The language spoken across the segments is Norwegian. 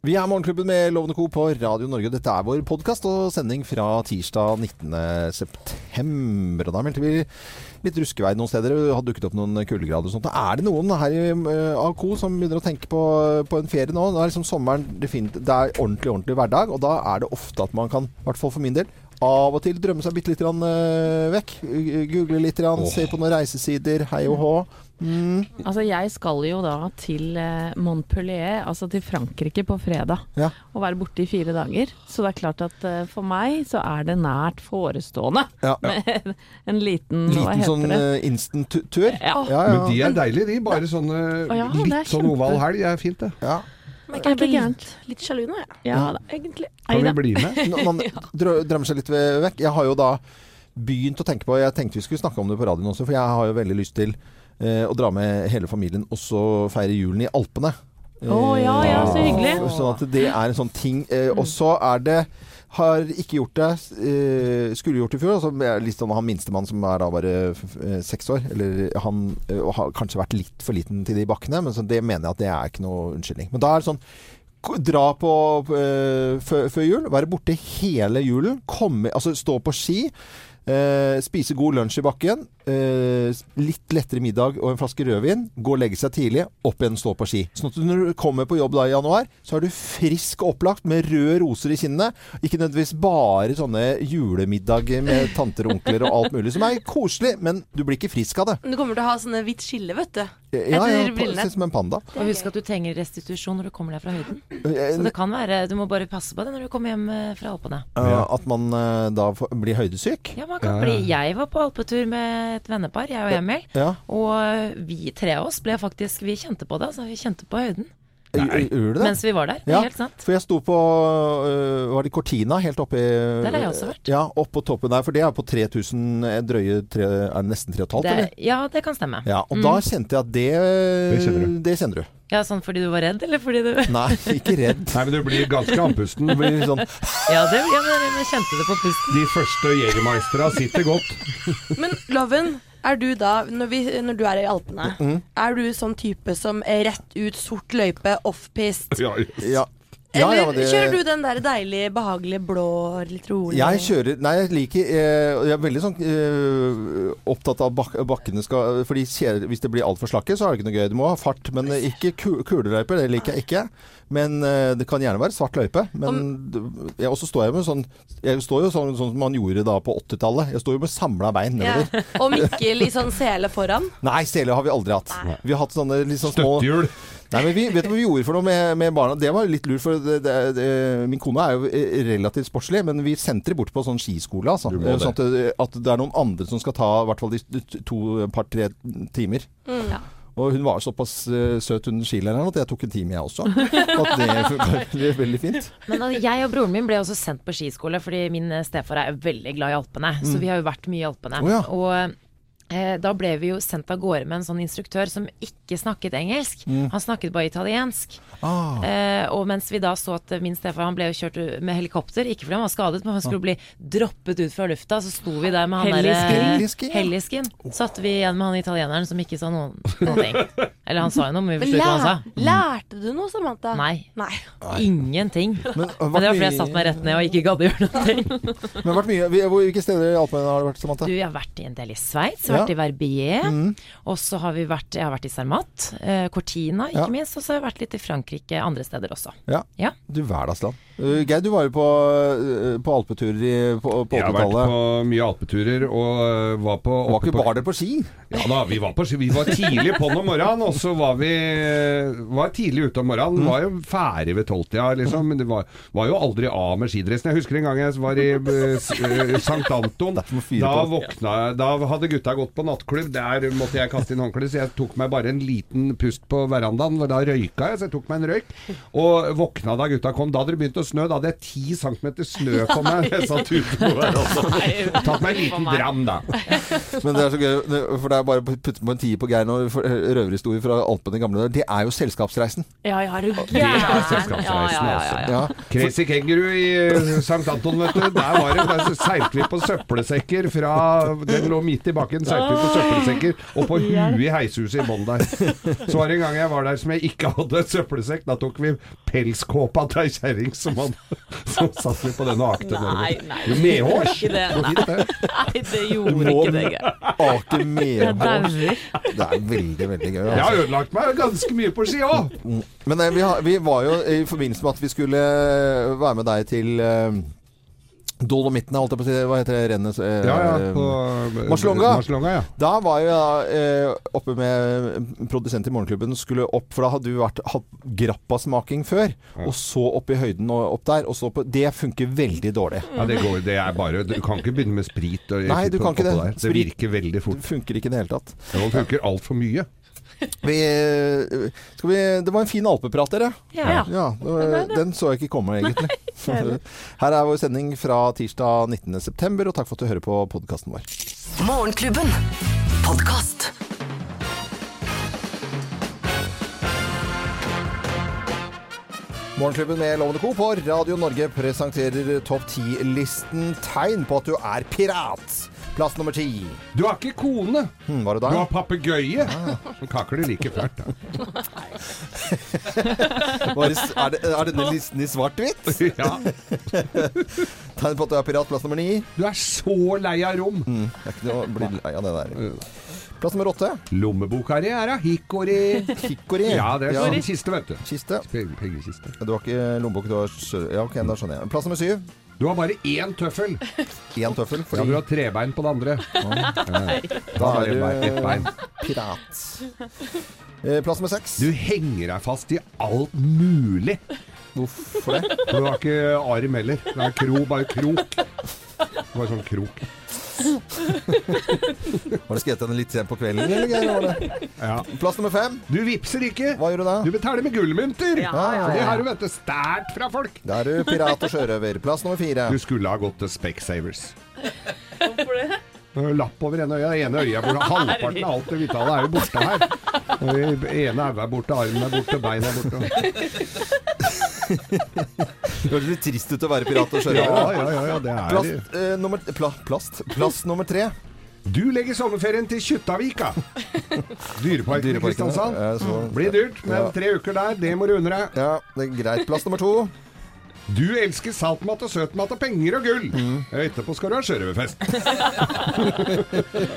Vi er Morgenklubben med Lovende Co. på Radio Norge. Dette er vår podkast og sending fra tirsdag 19.9. Og da meldte vi litt ruskevei noen steder. Det har dukket opp noen kuldegrader og sånt. Er det noen her i AKO AK som begynner å tenke på, på en ferie nå? Det er liksom sommeren definitivt, Det er ordentlig, ordentlig hverdag, og da er det ofte at man kan, i hvert fall for min del, av og til drømme seg bitte litt uh, vekk. Google litt, se på noen reisesider, hei og hå. Mm. Altså jeg skal jo da til eh, Montpellier, altså til Frankrike på fredag. Ja. Og være borte i fire dager. Så det er klart at uh, for meg så er det nært forestående. Ja. Med en liten Liten sånn uh, instant-tur? Ja. Men de er deilige, de. Bare sånne litt sånn oval helg er fint, det. Ja. Men jeg blir litt, litt sjalu nå, jeg. Ja, da, egentlig. Kan vi bli med? Man drømmer seg litt vekk. Jeg har jo da begynt å tenke på Jeg tenkte vi skulle snakke om det på radioen også, for jeg har jo veldig lyst til eh, og dra med hele familien og så feire julen i Alpene. Å oh, ja, ja, så hyggelig. Sånn at det er en sånn ting. Eh, og så er det har ikke gjort det. Eh, skulle gjort det i fjor. Altså, sånn han minstemann som er da bare eh, seks år. Eller han eh, har kanskje vært litt for liten til de bakkene, men så det mener jeg at det er ikke noe unnskyldning. Men da er det sånn Dra på før jul, være borte hele julen. Komme, altså stå på ski. Spise god lunsj i bakken. Uh, litt lettere middag og en flaske rødvin. Gå og legge seg tidlig. Opp igjen, og stå på ski. Sånn at når du kommer på jobb da i januar, så er du frisk og opplagt med røde roser i kinnene. Ikke nødvendigvis bare sånne julemiddag med tanter og onkler og alt mulig, som er koselig, men du blir ikke frisk av det. Du kommer til å ha sånne hvitt skille, vet du. Ja, ja, ja som en panda. Og husk at du trenger restitusjon når du kommer deg fra høyden. Eh, så det kan være Du må bare passe på det når du kommer hjem fra Alpene. Uh, at man uh, da blir høydesyk? Ja, man kan bli Jeg var på alpetur med et vennepar, jeg og Emil. Ja. Og vi tre av oss ble faktisk Vi kjente på det, altså. Vi kjente på høyden. Nei. Gjorde det? Mens vi var der. Ja, helt sant. For jeg sto på uh, Var det Cortina? Helt oppe i Der har jeg også vært. Ja, oppå toppen der. For det er på 3000 drøye tre, Er det nesten 3500, eller? Ja, det kan stemme. Ja, Og mm. da kjente jeg at det Det kjenner du. Det kjenner du. Ja, Sånn fordi du var redd, eller fordi du Nei, ikke redd. Nei, men du blir ganske andpusten. Sånn... ja, det, ja, men jeg kjente det på pusten. De første Jegermeistera sitter godt. men Loven, er du da, når, vi, når du er i Alpene, mm. er du sånn type som er rett ut sort løype, offpist? Ja, ja. Ja, Eller ja, det... kjører du den der deilige, behagelige blå, litt rolig Jeg kjører Nei, jeg liker eh, Jeg er veldig sånn eh, opptatt av bak bakkene skal Fordi hvis det blir altfor slakke, så er det ikke noe gøy. Du må ha fart, men ikke kuleløyper. Det liker jeg ikke. Men eh, det kan gjerne være svart løype. Men Om... jeg, også står jeg med sånn Jeg står jo sånn, sånn som man gjorde da på 80-tallet. Jeg står jo med samla bein nedover. Ja. Og Mikkel i sånn sele foran? Nei, sele har vi aldri hatt. Nei. Vi har hatt sånne litt sånn små Støttehjul. Nei, men vi, vet du hva vi gjorde for noe med, med barna? Det var litt lurt, for det, det, det, min kone er jo eh, relativt sportslig, men vi sendte dem bort på sånn skiskole. Altså. Sånn at, at, det er noen andre som skal ta i hvert fall de to, par-tre timer. Mm. Ja. Og hun var såpass uh, søt, hun skilæreren, at jeg tok en time, jeg også. At det var veldig fint. Men altså, jeg og broren min ble også sendt på skiskole, fordi min stefar er veldig glad i Alpene. Mm. Så vi har jo vært mye i Alpene. Oh, ja. Og Eh, da ble vi jo sendt av gårde med en sånn instruktør som ikke snakket engelsk. Mm. Han snakket bare italiensk. Ah. Eh, og mens vi da så at min stefar han ble jo kjørt med helikopter, ikke fordi han var skadet, men han skulle bli droppet ut fra lufta, så sto vi der med han derre Hellisken. Satte vi igjen med han italieneren som ikke sa noen, noen ting. Eller han sa jo noe, men vi forsto ikke hva han sa. Lærte du noe, Samantha? Nei. Nei. Ingenting. Men, men, det var fordi jeg satte meg rett ned og ikke gadd å gjøre noe. men vært mye, Hvilke steder i Alpene har du vært, Samantha? Du, jeg har vært i en del i Sveits vært i Verbier. Mm. Og så har vi vært Jeg har vært i Cermat. Eh, Cortina, ikke minst. Og så har jeg vært litt i Frankrike, andre steder også. Ja. ja. Du hverdagsland. Uh, Geir, du var jo på, uh, på alpeturer i, på, på 80-tallet. Jeg har vært på mye alpeturer og uh, var på Var ikke bare på ski? Ja da, vi var på ski. Vi var tidlig på om morgenen, og så var vi var tidlig ute om morgenen. Mm. Var jo ferdig ved tolvtida, liksom. Men det var, var, jo aldri av med skidressen. Jeg husker en gang jeg var i St. Anton. Da våkna Da hadde gutta gått på nattklubb. Der måtte jeg kaste inn håndkleet, så jeg tok meg bare en liten pust på verandaen. Da røyka jeg, så jeg tok meg en røyk. Og våkna da gutta kom. Da hadde det begynt å snø. Da hadde jeg ti centimeter snø på meg. Jeg satt ute på også Tatt meg en liten dram, da. Men det er så gøy, for det er bare å putte på en tier på Geir nå. Røverhistorie fra Alpene i gamle dager. Det er jo Selskapsreisen. Ja, ja, det er Selskapsreisen, altså. Ja. Crazy Kenguru i eh, St. Anton, vet du. Der var det, der seilte vi på søppelsekker fra Den lå midt i bakken. seilte vi på søppelsekker og på huet i heishuset i bånn der. Så var det en gang jeg var der som jeg ikke hadde søppelsekk. Da tok vi pelskåpa til ei kjerring som, hadde- som satt vi på denne akten. Nei, nei. Jo, Medhårs. Det, Det det. Nei, det gjorde ikke det. Gøy. Ake Jeg medhårs. Det er veldig, veldig gøy. Jeg Altså. har ødelagt meg ganske mye på ski òg. Men eh, vi, har, vi var jo i forbindelse med at vi skulle eh, være med deg til eh, Dolomittene, holdt jeg på å si. Hva heter det Rennes... eh, Ja, ja. På Marslonga. Marslonga, ja. Da var jeg da eh, oppe med produsent i Morgenklubben skulle opp, for da hadde du vært, hatt grappasmaking før. Og så opp i høyden og opp der. Og så på, det funker veldig dårlig. ja det, går, det er bare Du kan ikke begynne med sprit. Og, Nei, du kan ikke det. Der. Det virker veldig fort. Det funker ikke i det hele tatt. Det funker altfor mye. Vi, skal vi, det var en fin alpeprat, dere. Ja. Ja, det var- Den så jeg ikke komme, egentlig. Her er vår sending fra tirsdag 19.9, og takk for at du hører på podkasten vår. Morgenklubben. Podcast. Morgenklubben med Lovende Co. på Radio Norge presenterer topp 10-listen tegn på at du er pirat. Plass nummer ti. Du har ikke kone. Hm, var det Du har da? papegøye. Som kakler like fælt. Da. Er, det, er denne listen i svart-hvitt? Ja. Tegn på at du er pirat. Plass nummer ni. Du er så lei av rom. Det er ikke noe å bli lei av det der. Plass nummer åtte. Lommeboka di er av hikori. Kikori. Ja, det er sånn kiste, vet du. Kiste. Penge- Pengekiste. Du har ikke lommebok, du har. Ja, ok, da skjønner jeg. Plass nummer syv. Du har bare én tøffel. Én tøffel. Ja, du har trebein på det andre. Da har er du ett bein. pirat. Eh, Plass med seks. Du henger deg fast i alt mulig. Hvorfor det? Du har ikke arm heller. Du er kro, bare krok. Bare sånn krok. Var det skrevet den litt sent på kvelden, eller? Geir, var det? Ja. Plass nummer fem. Du vipser ikke. Hva gjør du da? Du betaler med gullmynter. Ja, ja, ja. det har du vet du stært fra folk. Da er du pirat og sjørøver. Plass nummer fire. Du skulle ha gått til Specsavers. Hvorfor det? Lapp over ene øya. ene øya er borte. Halvparten av alt det vitale er jo borte her. Og ene øyet er borte, armen er borte, beinet er borte. Det høres litt trist ut å være pirat og sjørøver. ja, ja, ja det er Plast, eh, nummer, pla, plast. Plass nummer tre. Du legger sommerferien til Kjuttaviga. Dyreparken i Kristiansand. Blir dyrt, men tre uker der, det må du unne deg. Ja, det er greit. Plass nummer to. Du elsker saltmat og søtmat og penger og gull. Mm. Etterpå skal du ha sjørøverfest.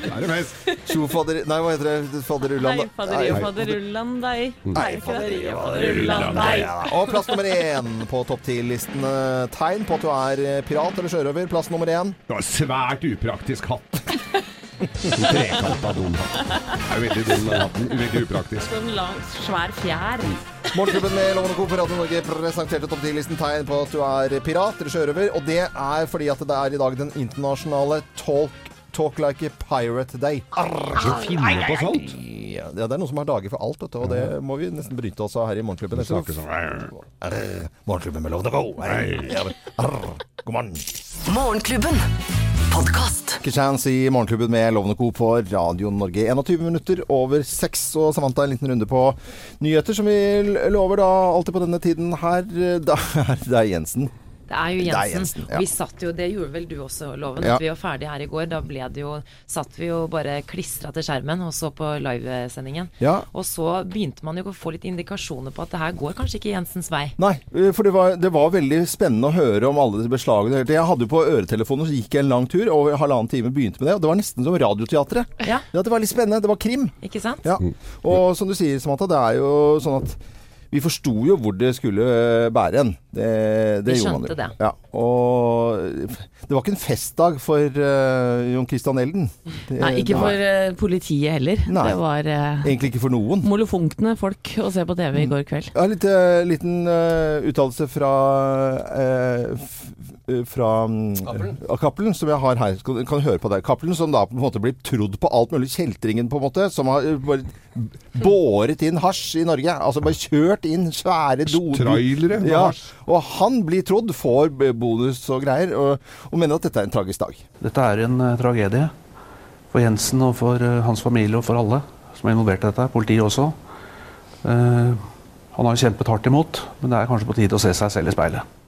Da er det fest. Tjo fadder... Nei, hva heter det? Fadderullan? Nei, fadderullan deg. Nei, fadderullan deg. Og plass nummer én på topp ti-listen. eh, Tegn på at du er eh, pirat eller sjørøver. Plass nummer én. Du har svært upraktisk hatt. Trekanta donhatt. Det er jo veldig dum den hatten. Veldig upraktisk. Sånn lang, svær fjær. Morgenklubben med Lovende Co. på Radio Norge presenterte topp 10-listen tegn på at du er pirat eller sjørøver. Og det er fordi at det er i dag den internasjonale Talk, talk Like a Pirate Day. Så finner på sånt. Ja, det er noen som har dager for alt, vet du, og det må vi nesten bryte oss av her i Morgenklubben. Du snakker sånn. Morgenklubben med Lovende Co. Arr, arr, God morgen. Morgenklubben. Podkast. Chance i Morgenklubben med Lovende Co. på Radio Norge. 21 minutter over seks, og Samantha en liten runde på nyheter, som vi lover da alltid på denne tiden her. Da er det Jensen. Det er jo Jensen. er Jensen. Ja. Vi satt jo, Det gjorde vel du også, Loven. Ja. At vi var ferdige her i går. Da ble det jo, satt vi jo bare klistra til skjermen og så på livesendingen. Ja. Og så begynte man jo å få litt indikasjoner på at det her går kanskje ikke Jensens vei. Nei, eh, for det var, det var veldig spennende å høre om alle beslagene. Jeg hadde jo på øretelefonen, så gikk jeg en lang tur, og halvannen time begynte med det. Og det var nesten som Radioteatret. Ja. det var litt spennende. Det var krim. Ikke sant? Ja. Og som du sier, Samantha, det er jo sånn at vi forsto jo hvor det skulle bære en. Det, det Vi gjorde man jo. det. Ja. Og det var ikke en festdag for uh, Jon Christian Elden. Det- Nei, ikke for Nei. eh, politiet heller. Nei. Det var uh, Egentlig ikke for noen. molefonkne folk å se på TV i går kveld. Ja, litt uh, liten uh, uttalelse fra fra mm, Cappelen, som jeg har her. Kan, kan du høre på det? Cappelen som da på en måte blir trodd på alt mulig. Kjeltringen, på en måte. Som har eh, bare båret inn hasj i Norge. Altså bare kjørt inn svære doder. Trailere med Ja, hasj. og han blir trodd, får bonus og greier, og, og mener at dette er en tragisk dag. Dette er en eh, tragedie for Jensen og for eh, hans familie og for alle som er involvert i dette. Politiet også. Uh, han har jo kjempet hardt imot, men det er kanskje på tide å se seg selv i speilet.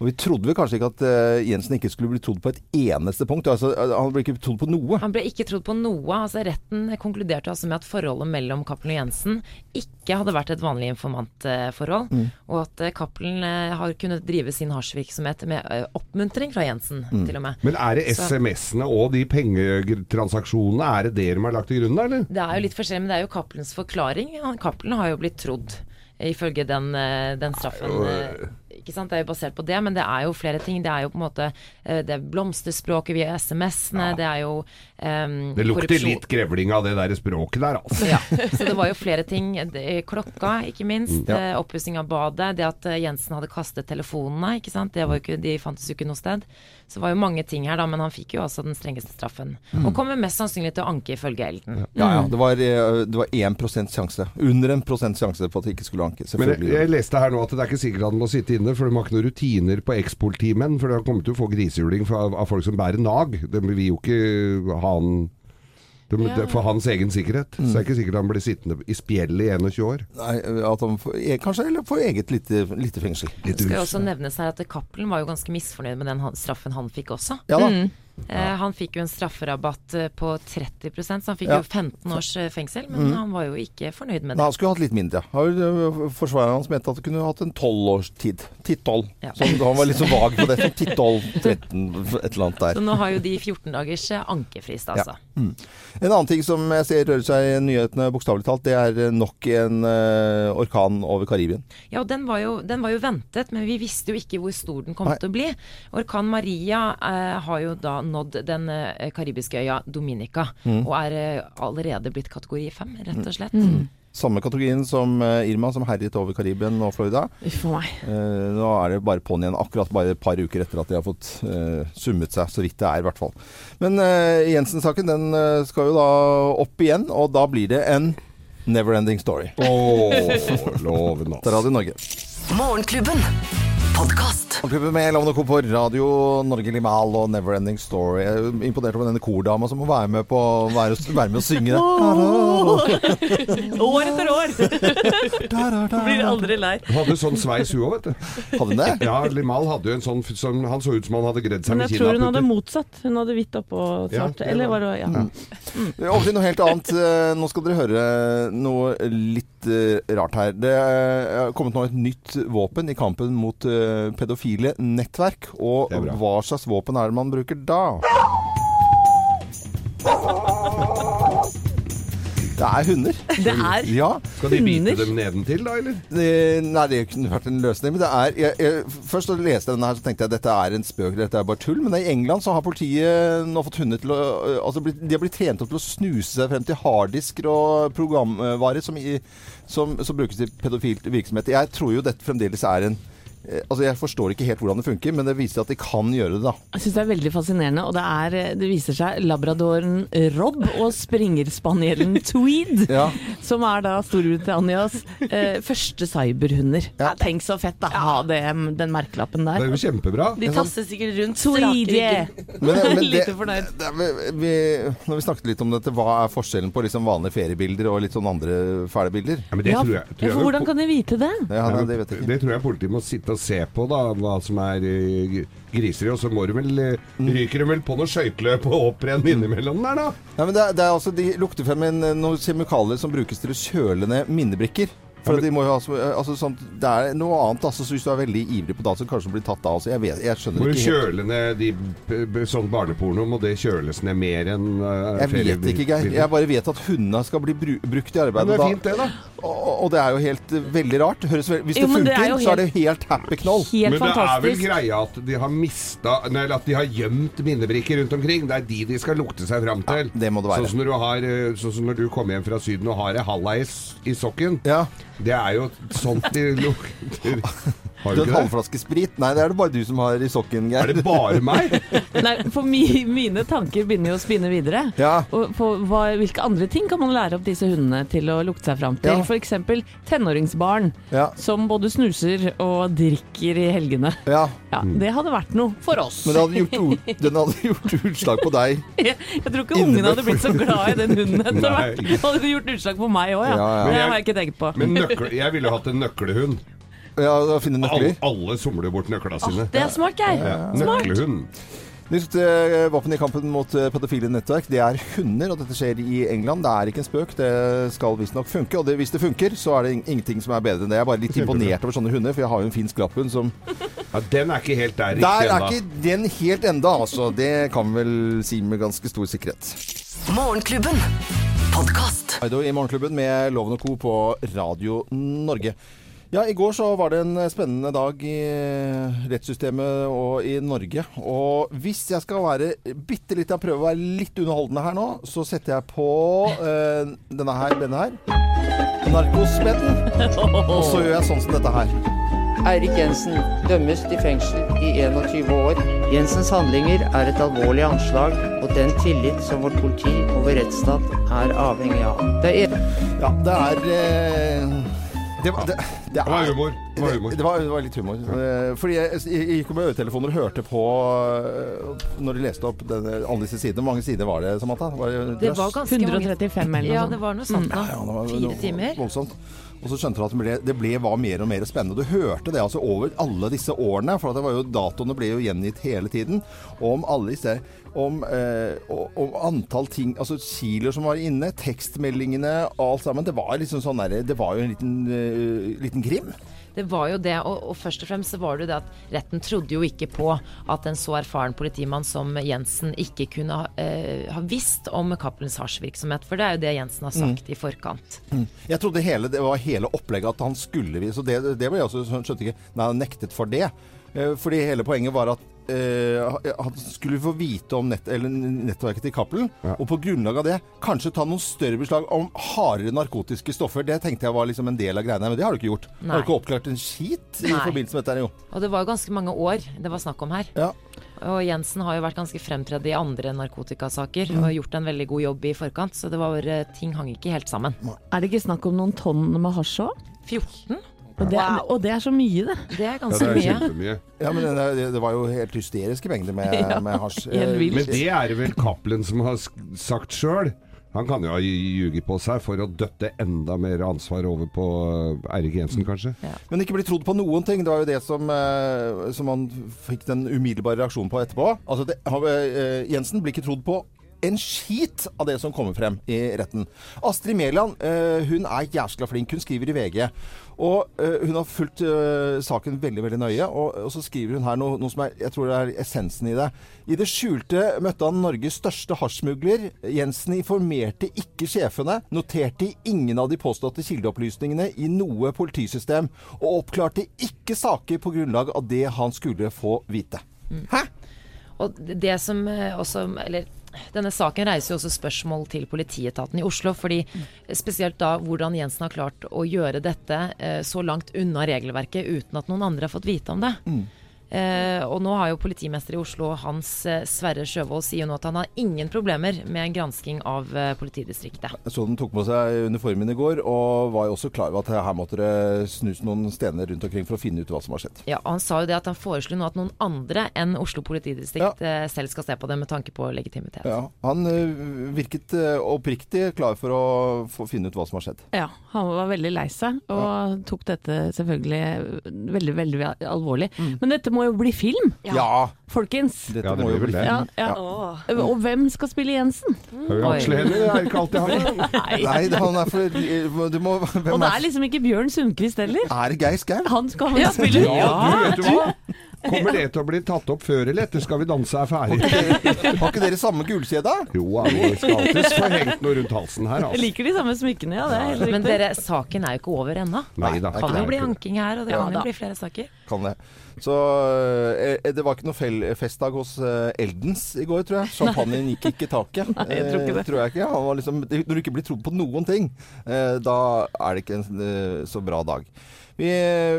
Og vi trodde vel kanskje ikke at eh, Jensen ikke skulle bli trodd på et eneste punkt. Altså, eh, han ble ikke trodd på noe. Han ble ikke trodd på noe. altså Retten konkluderte altså med at forholdet mellom Cappelen og Jensen ikke hadde vært et vanlig informantforhold, Mm. og at eh, Cappelen har kunnet drive sin hasjvirksomhet med oppmuntring fra Jensen, Mm. til og med. Men er det SMS-ene og de pengetransaksjonene, er det det de har lagt til grunn da, eller? Det er jo litt forskjellig, men det er jo Cappelens forklaring. Han- Cappelen har jo blitt trodd ifølge den, den straffen. Ikke sant? Det er jo basert på det, men det er jo flere ting. Det er jo på en måte eh, det er blomsterspråket via SMS-ene, det er jo um, Det lukter litt grevling av det der språket der, altså. Ja, så det var jo flere ting. Klokka, ikke minst. Ja. eh, Oppussing av badet. Det at eh, Jensen hadde kastet telefonene, ikke sant. Det var jo ikke, de fantes jo ikke noe sted. Så det var jo mange ting her, da. Men han fikk jo altså den strengeste straffen. Og kommer mest sannsynlig til å anke, ifølge Elden. Ja, ja. Det var, det var 1 sjanse. Under en prosent sjanse på at det ikke skulle anke. Men jeg, jeg leste her nå at det er ikke sikkert han må sitte inne, for de har ikke noen rutiner på ekspolitimenn. For de har kommet til å få grisehjuling av, av folk som bærer nag. De vil jo ikke ha han de, ja. For hans egen sikkerhet. Så det er ikke sikkert han blir sittende i spjeldet i 21 år. Nei, at han får, eh, kanskje eller får eget lite, lite fengsel. Det skal jo også nevnes her at Cappelen var jo ganske misfornøyd med den straffen han fikk også. Ja da. Eh, han fikk jo en strafferabatt eh, på 30 så han fikk Ja. jo 15 års eh, fengsel. Men han var jo ikke fornøyd med det. han skulle hatt litt mindre. Forsvareren hans mente at det kunne hatt en tolvårstid. Titt-tolv. Ja. Så han var litt så vag på det. Titt-tolv, 13, et eller annet der. Så nå har jo de 14 dagers ankefrist, altså. En annen ting som jeg ser rører seg i nyhetene, bokstavelig talt, det er nok en uh, orkan over Karibien. Ja, og den var, jo, den var jo ventet, men vi visste jo ikke hvor stor den kom Nei. til å bli. Orkan Maria uh, har jo da nådd den eh, karibiske øya Dominica, Mm. og er eh, allerede blitt kategori fem, rett og slett. Samme kategorien som eh, Irma, som herjet over Karibien og Florida. Uff meg. Eh, nå er det bare på'n igjen, akkurat bare et par uker etter at de har fått eh, summet seg, så vidt det er i hvert fall. Men eh, Jensen-saken den skal jo da opp igjen, og da blir det en never-ending story. Åh, loven, er altså. Radio Norge. Morgenklubben. Podkast. Morgenklubben med Lovende Co. på Radio Norge Limal og Neverending Story. Jeg er imponert over denne kordama som må være med, på, være, være med og synge det. År etter år! Blir aldri lei. Hun hadde sånn sveis hun òg, vet du. Hadde hun det? Ja, Limal hadde jo en sånn som Han så ut som han hadde gredd seg Men jeg tror hun hadde motsatt. Hun hadde hvitt oppå Ja, svart. det Eller var- det ja. Over til noe helt annet. Eh, Nå skal dere høre noe litt eh, rart her. Det er kommet nå et nytt våpen i kampen mot eh, pedofile nettverk. Og hva slags våpen er det man bruker da? Det er hunder. Det er Ja. Skal de bite dem nedentil, da, eller? Det, nei, det kunne vært en løsning. Men det er jeg, jeg, Først da jeg leste denne her, så tenkte jeg dette er en spøk, dette er bare tull. Men i England så har politiet nå fått hunder til å altså De har blitt trent opp til å snuse seg frem til harddisker og programvarer som, i, som, som brukes i pedofilt virksomhet. Jeg tror jo dette fremdeles er en Altså Jeg forstår ikke helt hvordan det funker, men det viser at de kan gjøre det, da. Jeg syns det er veldig fascinerende, og det, er, det viser seg labradoren Rob og springerspanielen Tweed, Ja. som er da Storbritannias eh, første cyberhunder. Ja. Tenk så fett å ha det, den merkelappen Det er der. jo kjempebra. De tasser sikkert rundt Tweed, Lite fornøyd. det, det, vi, når vi snakket litt om dette, hva er forskjellen på liksom vanlige feriebilder og litt sånn andre fæle bilder? Ja, men det Ja, tror jeg, tror ja, jeg for hvordan kan de vite det? Ja, det, det vet jeg ikke. Det tror jeg politiet må sitte og se på, da, hva som er eh, g- griseri. Og så må du vel, eh, Mm. ryker de vel på noe skøyteløp og opprenn innimellom der, da. Ja, men det, er- det er altså, De lukter frem en, noen kjemikalier som brukes til å kjøle ned minnebrikker. For Ja, men- de må jo ha, så- altså, sånn, Det er noe annet. Altså, så Hvis du er veldig ivrig på data, så kanskje du blir tatt av. Altså, Jeg, vet, jeg skjønner Må ikke helt. kjøle ned de sånn barneporno, må det kjøles ned mer enn uh, Jeg vet ikke, Geir. Jeg bare vet at hundene skal bli bru brukt i Men arbeidet. det er fint, det, da. Og, og det er jo helt uh, veldig rart. Høres hvis Jo, det funker, det er så er det helt happy knoll. Helt Men det er vel greia at de har mista Nei, at de har gjemt minnebrikker rundt omkring. Det er de de skal lukte seg fram til. det må det være. Sånn som når du, har, eh, sånn som når du kommer hjem fra Syden og har ei halvleis i sokken. Ja. Det er jo sånt de lukter. Har Du du en halvflaske sprit? Nei, det er det bare du som har i sokken, Geir. Er det bare meg? Nei, for mi, mine tanker begynner jo å spinne videre. Ja. Og på hva, hvilke andre ting kan man lære opp disse hundene til å lukte seg fram til? Ja. F.eks. tenåringsbarn Ja. som både snuser og drikker i helgene. ja. Ja, Det hadde vært noe for oss. Men det hadde gjort, den hadde gjort utslag på deg. Jeg, jeg tror ikke ungene hadde blitt så glad i den hunden etter hvert. Det hadde gjort utslag på meg òg, ja. Ja, ja. Det har jeg ikke tenkt på. Men nøkle, jeg ville hatt en nøklehund. Ja, da finne Alle, nøkler. alle somler bort nøklene sine. Det er smart, Geir. Ja. Nøklehund. Nytt eh, våpen i kampen mot eh, pedofile nettverk, det er hunder. Og dette skjer i England. Det er ikke en spøk. Det skal visstnok funke. Og det, hvis det funker, så er det ing- ingenting som er bedre enn det. Jeg er bare litt imponert over sånne hunder, for jeg har jo en finsk lapphund som Ja, den er ikke helt der Der riktig er ennå. ikke den helt enda, altså. Det kan vi vel si med ganske stor sikkerhet. Morgenklubben. Podkast. I Morgenklubben med Loven og Co. på Radio Norge. Ja, I går så var det en spennende dag i rettssystemet og i Norge. Og hvis jeg skal være bitte litt, jeg prøver å være litt underholdende her nå, så setter jeg på eh, denne her, denne her. Narkosmedden. Og så gjør jeg sånn som dette her. Eirik Jensen dømmes til fengsel i 21 år. Jensens handlinger er et alvorlig anslag, og den tillit som vårt politi og vår rettsstat er avhengig av. Det er Ja, det er eh, det, var- det, det Det var humor. Det var humor. Det var, det var litt humor. Eh, Fordi jeg, jeg gikk med øretelefoner og hørte på eh, når de leste opp denne, alle disse sidene. Hvor mange sider var det, Samantha? Var det, Det var ganske mange 135 eller noe Ja, det var noe sånt. Ja, det Fire timer. Voldsomt. Og så skjønte du at det ble, var mer og mer spennende. Du hørte det altså over alle disse årene, for det var jo, datoene ble jo gjengitt hele tiden. Om alle disse om, eh, om antall ting, altså kiloer som var inne, tekstmeldingene alt sammen. Det var liksom sånn der, det var jo en liten, uh, liten krim. Det var jo det, og, og først og fremst så var det jo det at retten trodde jo ikke på at en så erfaren politimann som Jensen ikke kunne ha, eh, ha visst om Cappelens hasjvirksomhet, for det er jo det Jensen har sagt i forkant. Jeg trodde hele, det var hele opplegget at han skulle vi- og det, det var jeg også skjønte ikke Nei, han nektet for det. Eh, Fordi hele poenget var at han skulle få vite om nett, eller nettverket til Cappelen, Ja. og på grunnlag av det kanskje ta noen større beslag om hardere narkotiske stoffer. Det tenkte jeg var liksom en del av greiene, men det har du ikke gjort. Nei. Har du ikke oppklart en skit i Nei. forbindelse med dette? her, Jo. Og det var jo ganske mange år det var snakk om her. Ja. Og Jensen har jo vært ganske fremtredd i andre narkotikasaker og gjort en veldig god jobb i forkant, så det var eh, ting hang ikke helt sammen. Er det ikke snakk om noen tonn med hasj òg? 14? Og, det er- og det er så mye, det. Det er Ja, det er mye. ja, men det, det- var jo helt hysteriske mengder med, Ja, med hasj. Men det er det vel Cappelen som har sagt sjøl. Han kan jo ha ljuget på seg for å døtte enda mer ansvar over på eh, Eirik Jensen, kanskje. Men ikke bli trodd på noen ting. Det var jo det som, eh, som han fikk den umiddelbare reaksjonen på etterpå. Altså, det, eh, Jensen blir ikke trodd på en skit av det som kommer frem i retten. Astrid Mæland eh, hun er jæskla flink. Hun skriver i VG. Og uh, hun har fulgt uh, saken veldig veldig nøye. Og, og så skriver hun her noe, noe som er, jeg tror er essensen i det. I det skjulte møtte han Norges største hasjsmugler. Jensen informerte ikke sjefene, noterte ingen av de påståtte kildeopplysningene i noe politisystem, og oppklarte ikke saker på grunnlag av det han skulle få vite. Hæ? Og det som eh, også Eller denne saken reiser jo også spørsmål til politietaten i Oslo. fordi Spesielt da hvordan Jensen har klart å gjøre dette eh, så langt unna regelverket uten at noen andre har fått vite om det. Eh, og nå har jo politimester i Oslo, Hans eh, Sverre Sjøvold, sier jo nå at han har ingen problemer med en gransking av eh, politidistriktet. Så den tok på seg uniformen i går, og var jo også klar over at her måtte det snus noen stener rundt omkring for å finne ut hva som har skjedd. Ja, Han sa jo det at han foreslo nå at noen andre enn Oslo politidistrikt ja. selv skal se på det med tanke på legitimitet. Ja, han virket oppriktig klar for å finne ut hva som har skjedd. Ja, han var veldig lei seg, og tok dette selvfølgelig veldig, veldig alvorlig. Men dette må jo bli film, Ja! folkens. dette Ja, det må jo vel bli det. Ja, ja. Og hvem skal spille Jensen? Høye aksjehender er ikke alltid han. Nei, han er for du må, hvem Og det er liksom ikke Bjørn Sundquist heller. Er det Geir Skau? Han skal vel spille Ja, du vet jo hva? Kommer det til å bli tatt opp før eller etter Skal vi danse er ferdig? Har ikke dere samme gullkjede? Jo, vi skal alltids få hengt noe rundt halsen her, Altså. Jeg liker de samme smykkene, ja. Det er helt Men dere, saken er jo ikke over ennå. Da. Kan jo bli anking her, og det kan jo bli flere saker. Kan det. Så øh, det var ikke noe festdag hos Eldens i går, tror jeg. Champagnen gikk ikke i taket. Nei, jeg tror ikke det. Eh, tror jeg ikke. Han var liksom, når du ikke blir trodd på noen ting, eh, da er det ikke en så bra dag. Vi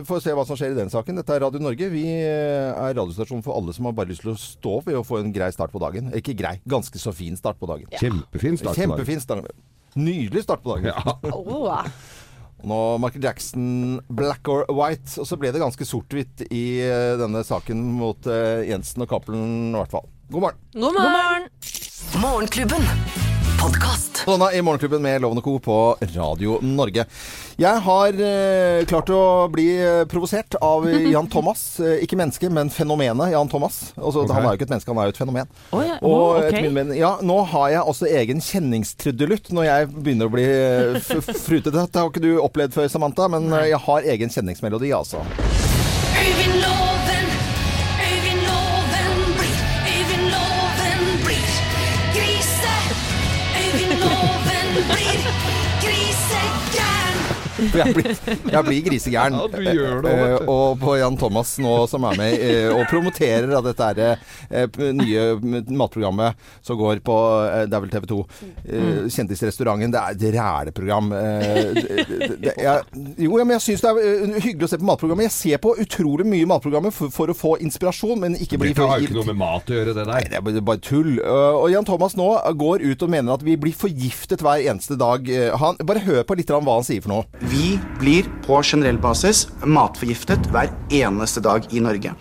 får se hva som skjer i den saken. Dette er Radio Norge. Vi eh, er radiostasjon for alle som har bare lyst til å stå opp ved å få en grei start på dagen. Ikke grei, ganske så fin start på dagen. Kjempefin start. på dagen. Kjempefin start. Nydelig start på dagen. Ja. Nå Michael Jackson, 'Black or White'. Og så ble det ganske sort-hvitt i eh, denne saken mot eh, Jensen og Cappelen, i hvert fall. God morgen. God morgen! Morgenklubben. Podkast. Donna i Morgenklubben med Lovende Co. på Radio Norge. Jeg har eh, klart å bli eh, provosert av Jan Thomas. Eh, ikke menneske, men fenomenet Jan Thomas. Altså, okay. Han er jo ikke et menneske, han er jo et fenomen. Oh, ja, Og å, ok. etter min mening, ja, nå har jeg også egen kjenningstrudelutt når jeg begynner å bli eh, frutete. Det har ikke du opplevd før, Samantha, men Nei. jeg har egen kjenningsmelodi, altså. For jeg blir, jeg blir grisegæren. Ja, du gjør det, uh. Eh, Og på Jan Thomas nå, som er med uh, og promoterer av dette her, eh, nye matprogrammet som går på Det er vel TV 2. eh, Kjendisrestauranten. Det er et ræleprogram. Det- det- det- Jo, ja, men jeg syns det er hyggelig å se på matprogrammet. Jeg ser på utrolig mye matprogrammet for, for å få inspirasjon, men ikke bli Dette har jo ikke noe med mat å gjøre, det Nei, der. det er bare- tull. Uh, Og Jan Thomas nå går ut og mener at vi blir forgiftet hver eneste dag. Uh, Han, bare hør på litt hva han sier for noe. Vi blir på generell basis matforgiftet hver eneste dag i Norge.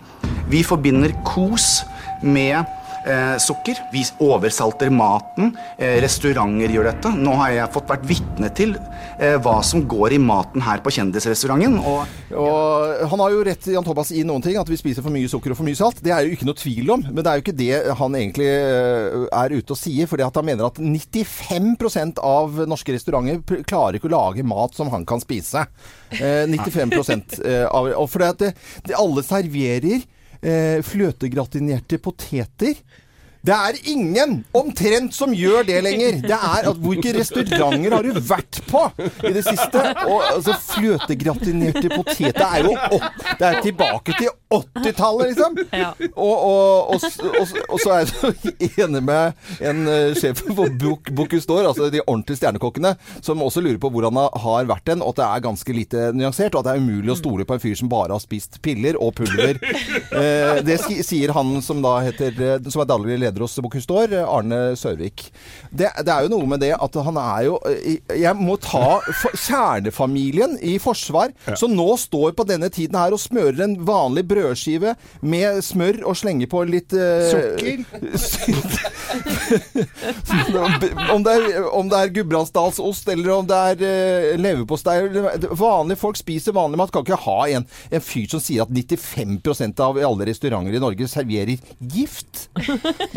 Vi forbinder kos med eh, sukker. Vi oversalter maten. Eh, restauranter gjør dette. Nå har jeg fått vært vitne til eh, hva som går i maten her på Kjendisrestauranten. Og Og Han har jo rett Jan Thomas i noen ting, at vi spiser for mye sukker og for mye salt. Det er jo ikke noe tvil om, men det er jo ikke det han egentlig uh, er ute og sier. fordi han mener at 95% av norske restauranter klarer ikke å lage mat som han kan spise. Eh, 95 eh, av Og fordi at det, det alle serverer eh, fløtegratinerte poteter. Det er ingen omtrent som gjør det lenger. Det er at Hvilke restauranter har du vært på i det siste? Og altså, Fløtegratinerte poteter er jo opp, det er tilbake til 80-tallet, liksom. Ja. Og, og, og, og, så er jeg så enig med en eh, sjef Bok- Bocuse altså de ordentlige stjernekokkene, som også lurer på hvor han har- vært den, og at det er ganske lite nyansert, og at det er umulig å stole på en fyr som bare har spist piller og pulver. Eh, det sier han som da heter eh, Som er daglig leder hos Bocuse eh, Arne Sørvik. Det, det er jo noe med det at han er jo eh, Jeg må ta kjernefamilien i forsvar, som nå står på denne tiden her og smører en vanlig brødskive med smør og slenger på litt Sukker? om, det er, om det er gudbrandsdalsost, eller om det er uh, leverpostei Vanlige folk spiser vanlig mat. Kan ikke ha en, en fyr som sier at 95% av alle restauranter i Norge serverer gift.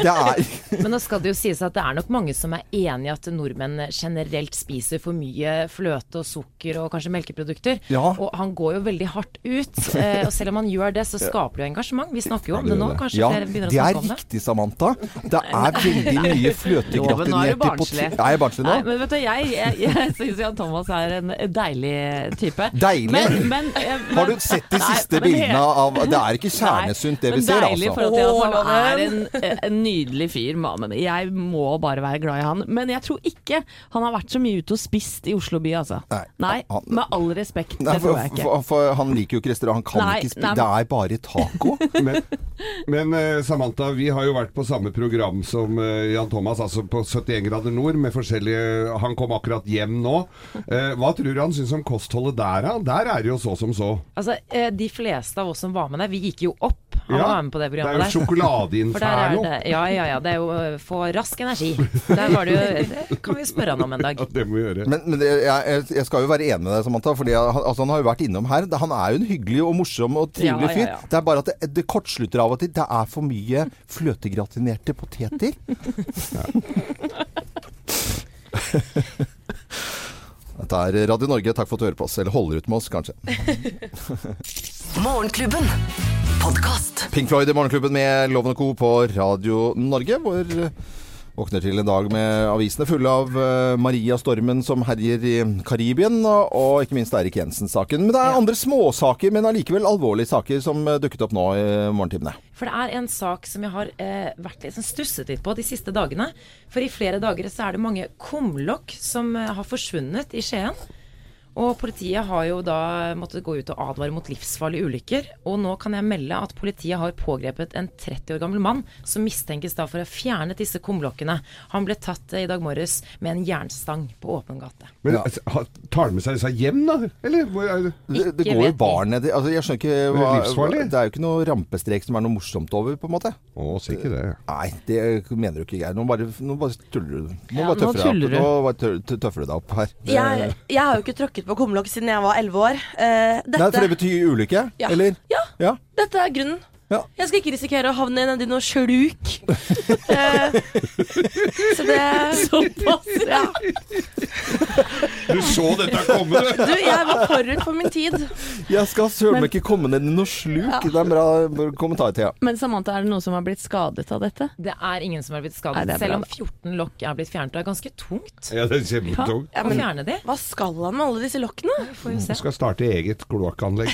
Det er Men nå skal det jo sies at det er nok mange som er enig i at nordmenn generelt spiser for mye fløte og sukker og kanskje melkeprodukter. Ja. Og han går jo veldig hardt ut. Eh, og selv om han gjør det, så skaper det jo engasjement. Vi snakker jo om det nå. Kanskje ja, flere begynner å det er snakke om det. riktig, Samantha. Det er veldig mye er fløtegratinerte poteter. Er jeg barnslig nå? Nei, men vet du, jeg, jeg, jeg syns Jan Thomas er en deilig type. Deilig? Men, men, eh, men, Har du sett de siste bildene av Det er ikke kjernesunt, det vi men ser, Deilig altså. for at jeg, Å, er en, en nydelig fyr. mannen. jeg må bare være glad i han. Men jeg tror ikke han har vært så mye ute og spist i Oslo by, altså. Nei, han- med all respekt. Nei, det for, tror jeg ikke. for, for han liker jo ikke restaurant. Han kan Nei, ikke spise nei, Det er bare taco. Men, men eh, Samantha, vi har jo vært på samme program som eh, Jan Thomas, altså på 71 grader nord, med forskjellige Han kom akkurat hjem nå. Eh, hva tror du han syns om kostholdet der, da? Der er det jo så som så. Altså, De fleste av oss som var med der, vi gikk jo opp av Ja, å være med på det det programmet jo der. For der er sjokoladeinferno. det, ja, ja, ja. Det er jo eh, få rask energi. Der var det jo Det kan vi spørre han om en dag. Ja, det må vi gjøre. Men, men jeg, jeg skal jo være enig med deg, Samantha. Fordi han, altså, han har jo vært innom her. Han er jo en hyggelig og morsom og trivelig Ja, ja, fyr. ja. Det er bare at det, det kortslutter av og til. Det er for mye fløtegratinerte poteter. Dette er Radio Norge. Takk for at du hører på oss. Eller holder ut med oss, kanskje. Morgenklubben. Podcast. Pink Floyd i Morgenklubben med Loven og Co. på Radio Norge. Hvor eh, våkner til en dag med avisene fulle av eh, Maria-stormen som herjer i Karibien, og, og ikke minst Eirik Jensen-saken. Men det er andre småsaker, men allikevel alvorlige saker som eh, dukket opp nå i morgentimene. For det er en sak som jeg har eh, vært litt sånn stusset litt på de siste dagene. For i flere dager så er det mange kumlokk som har forsvunnet i Skien. Og politiet har jo da måttet gå ut og advare mot livsfarlige ulykker. Og nå kan jeg melde at politiet har pågrepet en 30 år gammel mann som mistenkes da for å ha fjernet disse kumblokkene. Han ble tatt eh, i dag morges med en jernstang på åpen gate. Men altså, tar han med seg disse hjem, da? Eller hvor er det? Det, det går jo barn nedi altså, Jeg skjønner ikke hva, Det er. Det er jo ikke noe rampestrek som er noe morsomt over, på en måte. Å, si ikke det. Nei, det mener du ikke, Geir. Nå bare, nå bare tuller du. Nå Ja, bare nå tøffer du tuller deg du. opp. Nå bare tøffer du deg opp her. Jeg, jeg har jo ikke tråkket på kumlokk siden jeg var elleve år. Eh, dette, Nei, for det betyr ulykke? Ja. Eller? Ja. Ja. dette er grunnen. Ja. Jeg skal ikke risikere å havne nedi noe sluk. Eh, så det Såpass. ja. Du så dette komme, du! Du, jeg var forut for min tid. Jeg skal søren meg ikke komme ned i noe sluk. Ja. Det er en bra kommentar, Thea. Men Samantha, er det noen som har blitt skadet av dette? Det er ingen som har blitt skadet, Nei, er selv om 14 lokk er blitt fjernet. Det er ganske tungt Ja, det er kjempetungt. Ja, men fjerne de. hva skal han med alle disse lokkene? Får vi se. Skal starte eget kloakkanlegg.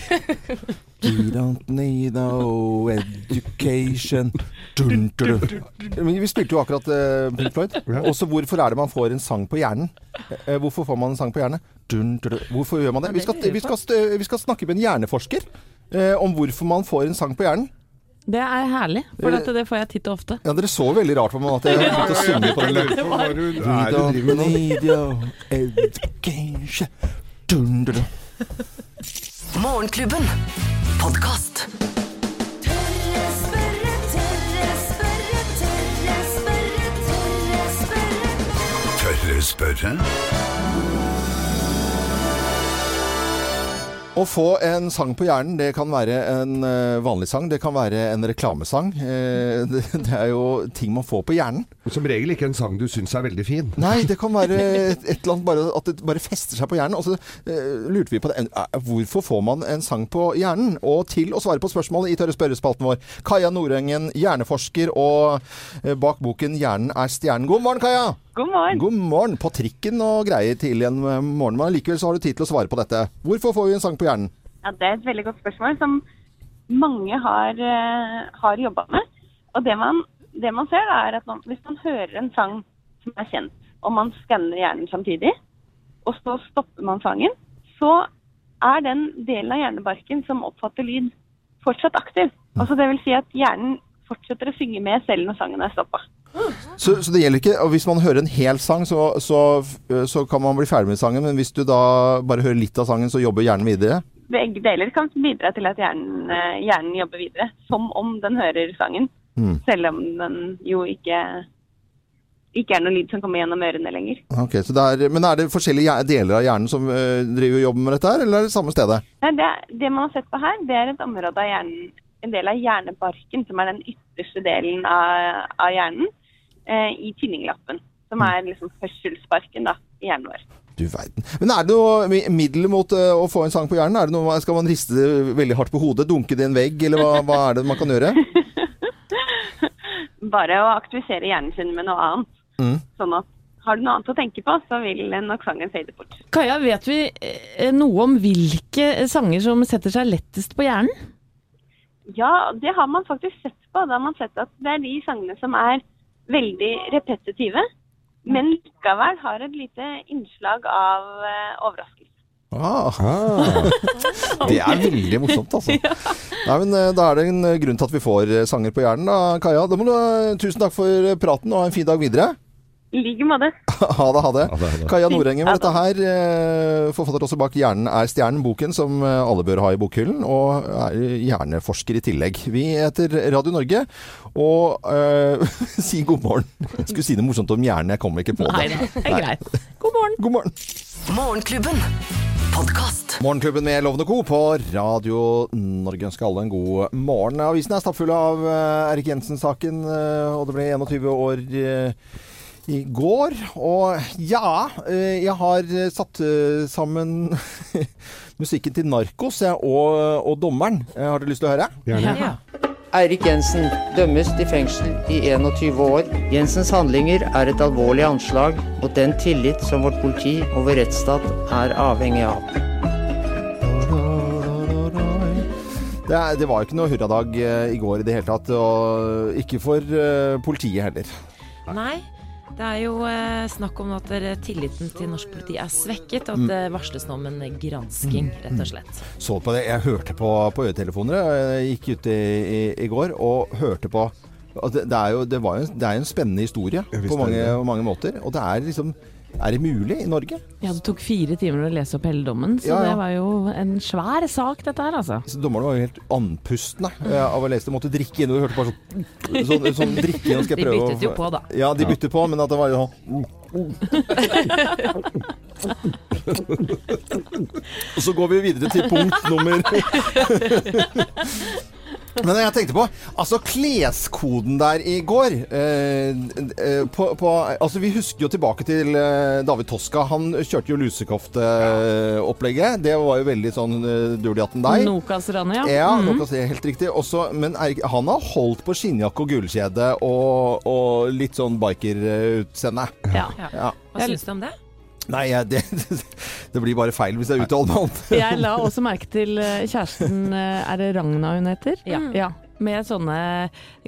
We don't need no education dun, dun, dun. Men Vi spilte jo akkurat uh, Pink Floyd. Også hvorfor er det man får en sang på hjernen? Eh, hvorfor får man en sang på hjernen? Dun, dun, dun. Hvorfor gjør man det? Vi skal, vi skal, vi skal snakke med en hjerneforsker uh, om hvorfor man får en sang på hjernen. Det er herlig, for dette, det får jeg titt og ofte. Ja, Dere så veldig rart på meg at jeg begynte å synge på den. Hva du We don't need your education. Morgenklubben. Podkast. Spørre. Spørre? Å få en sang på hjernen, det kan være en eh, vanlig sang, det kan være en reklamesang. Eh, det, det er jo ting man får på hjernen. Som regel ikke en sang du syns er veldig fin. Nei, det kan være et, et eller annet bare, at det bare fester seg på hjernen. Og så uh, lurte vi på det. Hvorfor får man en sang på hjernen? Og til å svare på spørsmålet i Tørre spørrespalten vår, Kaja Nordengen, hjerneforsker og uh, bak boken 'Hjernen er stjernen'. God morgen, Kaja! God morgen. God morgen. På trikken og greier tidlig en eh, morgen, men likevel så har du tid til å svare på dette. Hvorfor får vi en sang på hjernen? Ja, Det er et veldig godt spørsmål som mange har, uh, har jobba med. Og det man, det man ser, da, er at man, hvis man hører en sang som er kjent, og man skanner hjernen samtidig, og så stopper man sangen, så er den delen av hjernebarken som oppfatter lyd, fortsatt aktiv. Altså det vil si at hjernen fortsetter å synge med selv når sangen er stoppa. Så, så det gjelder ikke og Hvis man hører en hel sang, så, så, så kan man bli ferdig med sangen. Men hvis du da bare hører litt av sangen, så jobber hjernen videre? Begge deler kan bidra til at hjernen, eh, hjernen jobber videre, som om den hører sangen. Mm. Selv om den jo ikke, ikke er noe lyd som kommer gjennom ørene lenger. Ok, er, Men er det forskjellige deler av hjernen som øh, driver jobben med dette her, eller er det samme stedet? Nei, det, det man har sett på her, det er et område av hjernen, en del av hjernebarken, som er den ytterste delen av, av hjernen, eh, i tynninglappen, Som er liksom hørselsbarken da, i hjernen vår. Du verden. Men er det noe middel mot øh, å få en sang på hjernen? Er det noe, skal man riste det veldig hardt på hodet, dunke det i en vegg, eller hva, hva er det man kan gjøre? Bare å aktivisere hjernen sin med noe annet. Mm. Sånn at har du noe annet å tenke på, så vil nok sangen fade bort. Kaja, vet vi eh, noe om hvilke sanger som setter seg lettest på hjernen? Ja, det har man faktisk sett på. Da har man sett at det er de sangene som er veldig repetitive, men likevel har et lite innslag av eh, overraskelse. Ah. Det er veldig morsomt, altså. Nei, men øh, Da er det en øh, grunn til at vi får sanger på hjernen, da, Kaja. Da må du, tusen takk for praten, og ha en fin dag videre. I like måte. Ha det, ha det. Kaja Nordengen med dette her. eh, Forfatter også bak 'Hjernen er stjernen', boken som eh, alle bør ha i bokhyllen. Og er hjerneforsker i tillegg. Vi heter Radio Norge og eh, si god morgen. Jeg skulle si noe morsomt om hjernen, jeg kommer ikke på det. Nei det er greit. God morgen. God morgen. Morgenklubben. Podcast. Morgenklubben med Lovende Co. på Radio Norge ønsker alle en god morgen. Avisen er stappfull av Erik Jensen-saken, og det ble 21 år i går. Og ja, eh, jeg har satt eh, sammen musikken til Narkos jeg, og, og dommeren. Eh, Har dere lyst til å høre? Gjerne. Ja. Eirik Jensen dømmes til fengsel i 21 år. Jensens handlinger er et alvorlig anslag mot den tillit som vårt politi og vår rettsstat er avhengig av. Det, det var jo ikke noe hurradag i går i det hele tatt, og ikke for politiet heller. Nei. Det er jo eh, snakk om at eh, tilliten til norsk politi er svekket, og at Mm. det varsles nå om en gransking, rett og slett. Så på det. Jeg hørte på, på øretelefoner. Jeg gikk ut i, i, i går og hørte på det, det, er jo, det, var jo, det er jo en spennende historie på mange, mange måter. Og det er liksom Er det mulig i Norge? Ja, det tok fire timer å lese opp hele dommen, så Ja, ja. det var jo en svær sak dette her, altså. Så Dommerne var jo helt andpustne eh, av å lese det. Måtte drikke inn. Og du hørte bare sånn, sånn, sånn drikke inn. Skal jeg De prøve å- byttet jo på, da. Ja, de byttet på, men at det var jo Og så går vi videre til punkt nummer Men jeg tenkte på Altså, kleskoden der i går eh, eh, på, på, Altså, Vi husker jo tilbake til eh, David Toska. Han kjørte jo lusekofteopplegget. Det var jo veldig sånn uh, Duljatten deg. Nokas-ranet, ja. Ja, Mhm. Nokas er helt riktig. Også, men Erik, han har holdt på skinnjakke og gullkjede og, og litt sånn bikerutseende. Ja. Ja. Hva syns du om det? Nei, jeg, det, det blir bare feil hvis jeg uttaler meg om det. Jeg la også merke til eh, kjæresten eh, Er det Ragna hun heter? Ja. Med sånne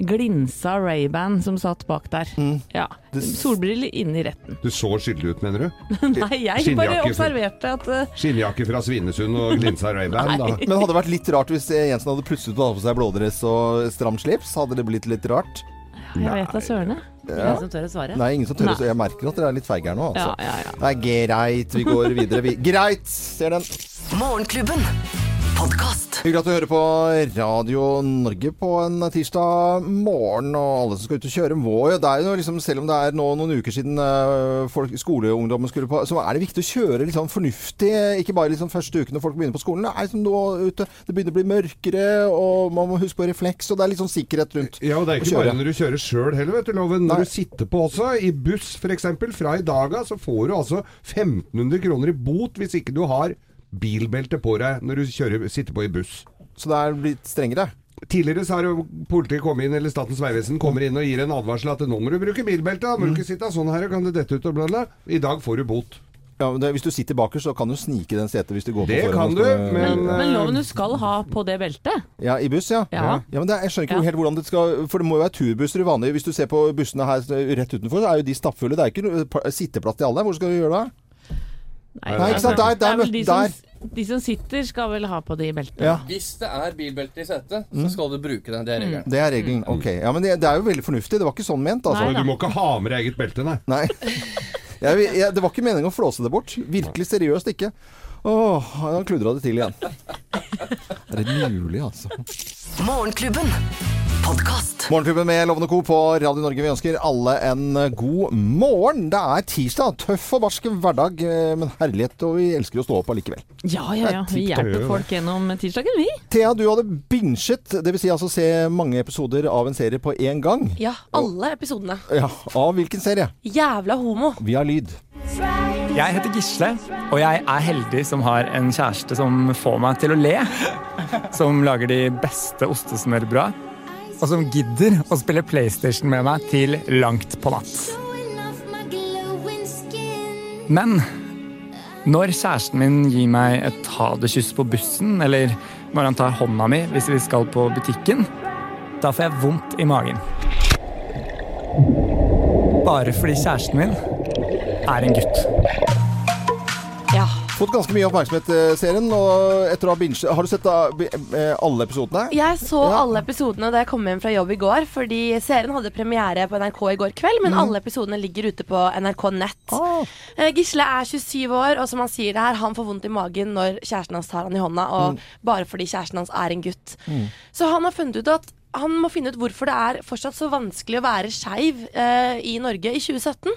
glinsa Ray-Ban som satt bak der. Mm. Ja. Solbriller inne i retten. Du så skyldig ut, mener du? Nei, jeg bare observerte at uh... Skinnjakke fra Svinesund og glinsa Ray-Ban. da. Men hadde det vært litt rart hvis Jensen hadde plutselig tatt på seg blådress og stramt slips? Hadde det blitt litt rart? Jeg vet da søren. jeg. Ingen som tør å svare? Nei, ingen som tør å svare. Jeg merker at dere er litt feige her nå, altså. Ja, ja, ja. Det er greit, vi går videre. Vi. Greit! Ser den. Morgenklubben. Podkast. Hyggelig at du hører på Radio Norge på en tirsdag morgen, og alle som skal ut og kjøre må jo. Det er jo liksom, selv om det er nå noen uker siden uh, folk, skoleungdommen skulle på, så er det viktig å kjøre liksom fornuftig. Ikke bare liksom første ukene folk begynner på skolen. Det er liksom nå ute, det begynner å bli mørkere, og man må huske på refleks, og det er litt sånn sikkerhet rundt Ja, og det er ikke bare når du kjører sjøl heller, vet du, Loven. Når Nei. du sitter på også, i buss f.eks., fra i dag av, så får du altså 1500 kroner i bot hvis ikke du har bilbelte på deg når du kjører, sitter på i buss. Så det er blitt strengere? Tidligere så har jo politiet kommet inn, eller Statens vegvesen kommer inn og gir en advarsel at nå må du bruke bilbelte, da må Mm. du ikke sitte sånn her, kan det dette ut og bla bla. I dag får du bot. Ja, men det, hvis du sitter bakerst, så kan du snike den setet hvis du går på Det foran kan du, skal- men, Men loven du skal ha på det beltet. Ja, I buss, ja. Ja. men det, Jeg skjønner ikke Ja. helt hvordan det skal For det må jo være turbusser i vanlig. Hvis du ser på bussene her rett utenfor, så er jo de stappfulle. Det er ikke sitteplass til alle. Hvor skal du gjøre det? Nei, ikke sant? Der, der, er de, der. som, de som sitter, skal vel ha på de beltene. Ja. Hvis det er bilbelte i setet, Mm. så skal du bruke den. Det er regelen. Det er regelen. Ok. Ja, Men det, det er jo veldig fornuftig. Det var ikke sånn ment, altså. Men du må ikke ha med deg eget belte, nei. Nei. Jeg, jeg, det var ikke meningen å flåse det bort. Virkelig seriøst ikke. Åh, han kludra det til igjen. Er det mulig, altså? Morgenklubben. Podcast. Morgenklubben med Lovende Co. på Radio Norge. Vi ønsker alle en god morgen. Det er tirsdag. Tøff og barsk hverdag, eh, men herlighet, og vi elsker å stå opp allikevel. Ja, ja, ja. Vi hjelper folk gjennom tirsdagen, vi. Thea, du hadde binsjet, dvs. Si altså se mange episoder av en serie på én gang. Ja, alle episodene. Ja, Av hvilken serie? Jævla homo. Via lyd. Jeg heter Gisle, og jeg er heldig som har en kjæreste som får meg til å le. Som lager de beste ostesmørbrød. Og som gidder å spille PlayStation med meg til langt på natt. Men når kjæresten min gir meg et ha det-kyss på bussen, eller når han tar hånda mi hvis vi skal på butikken, da får jeg vondt i magen. Bare fordi kjæresten min er en gutt. Ja. Fått ganske mye oppmerksomhet, eh, serien. Og etter å ha binsjet Har du sett da, eh, alle episodene? Jeg så Ja. alle episodene da jeg kom hjem fra jobb i går, fordi serien hadde premiere på NRK i går kveld, men Mm. alle episodene ligger ute på NRK Nett. Ah. Eh, Gisle er 27 år, og som han sier det her, han får vondt i magen når kjæresten hans tar han i hånda, og Mm. bare fordi kjæresten hans er en gutt. Så han har funnet ut at han må finne ut hvorfor det er fortsatt så vanskelig å være skeiv eh, i Norge i 2017.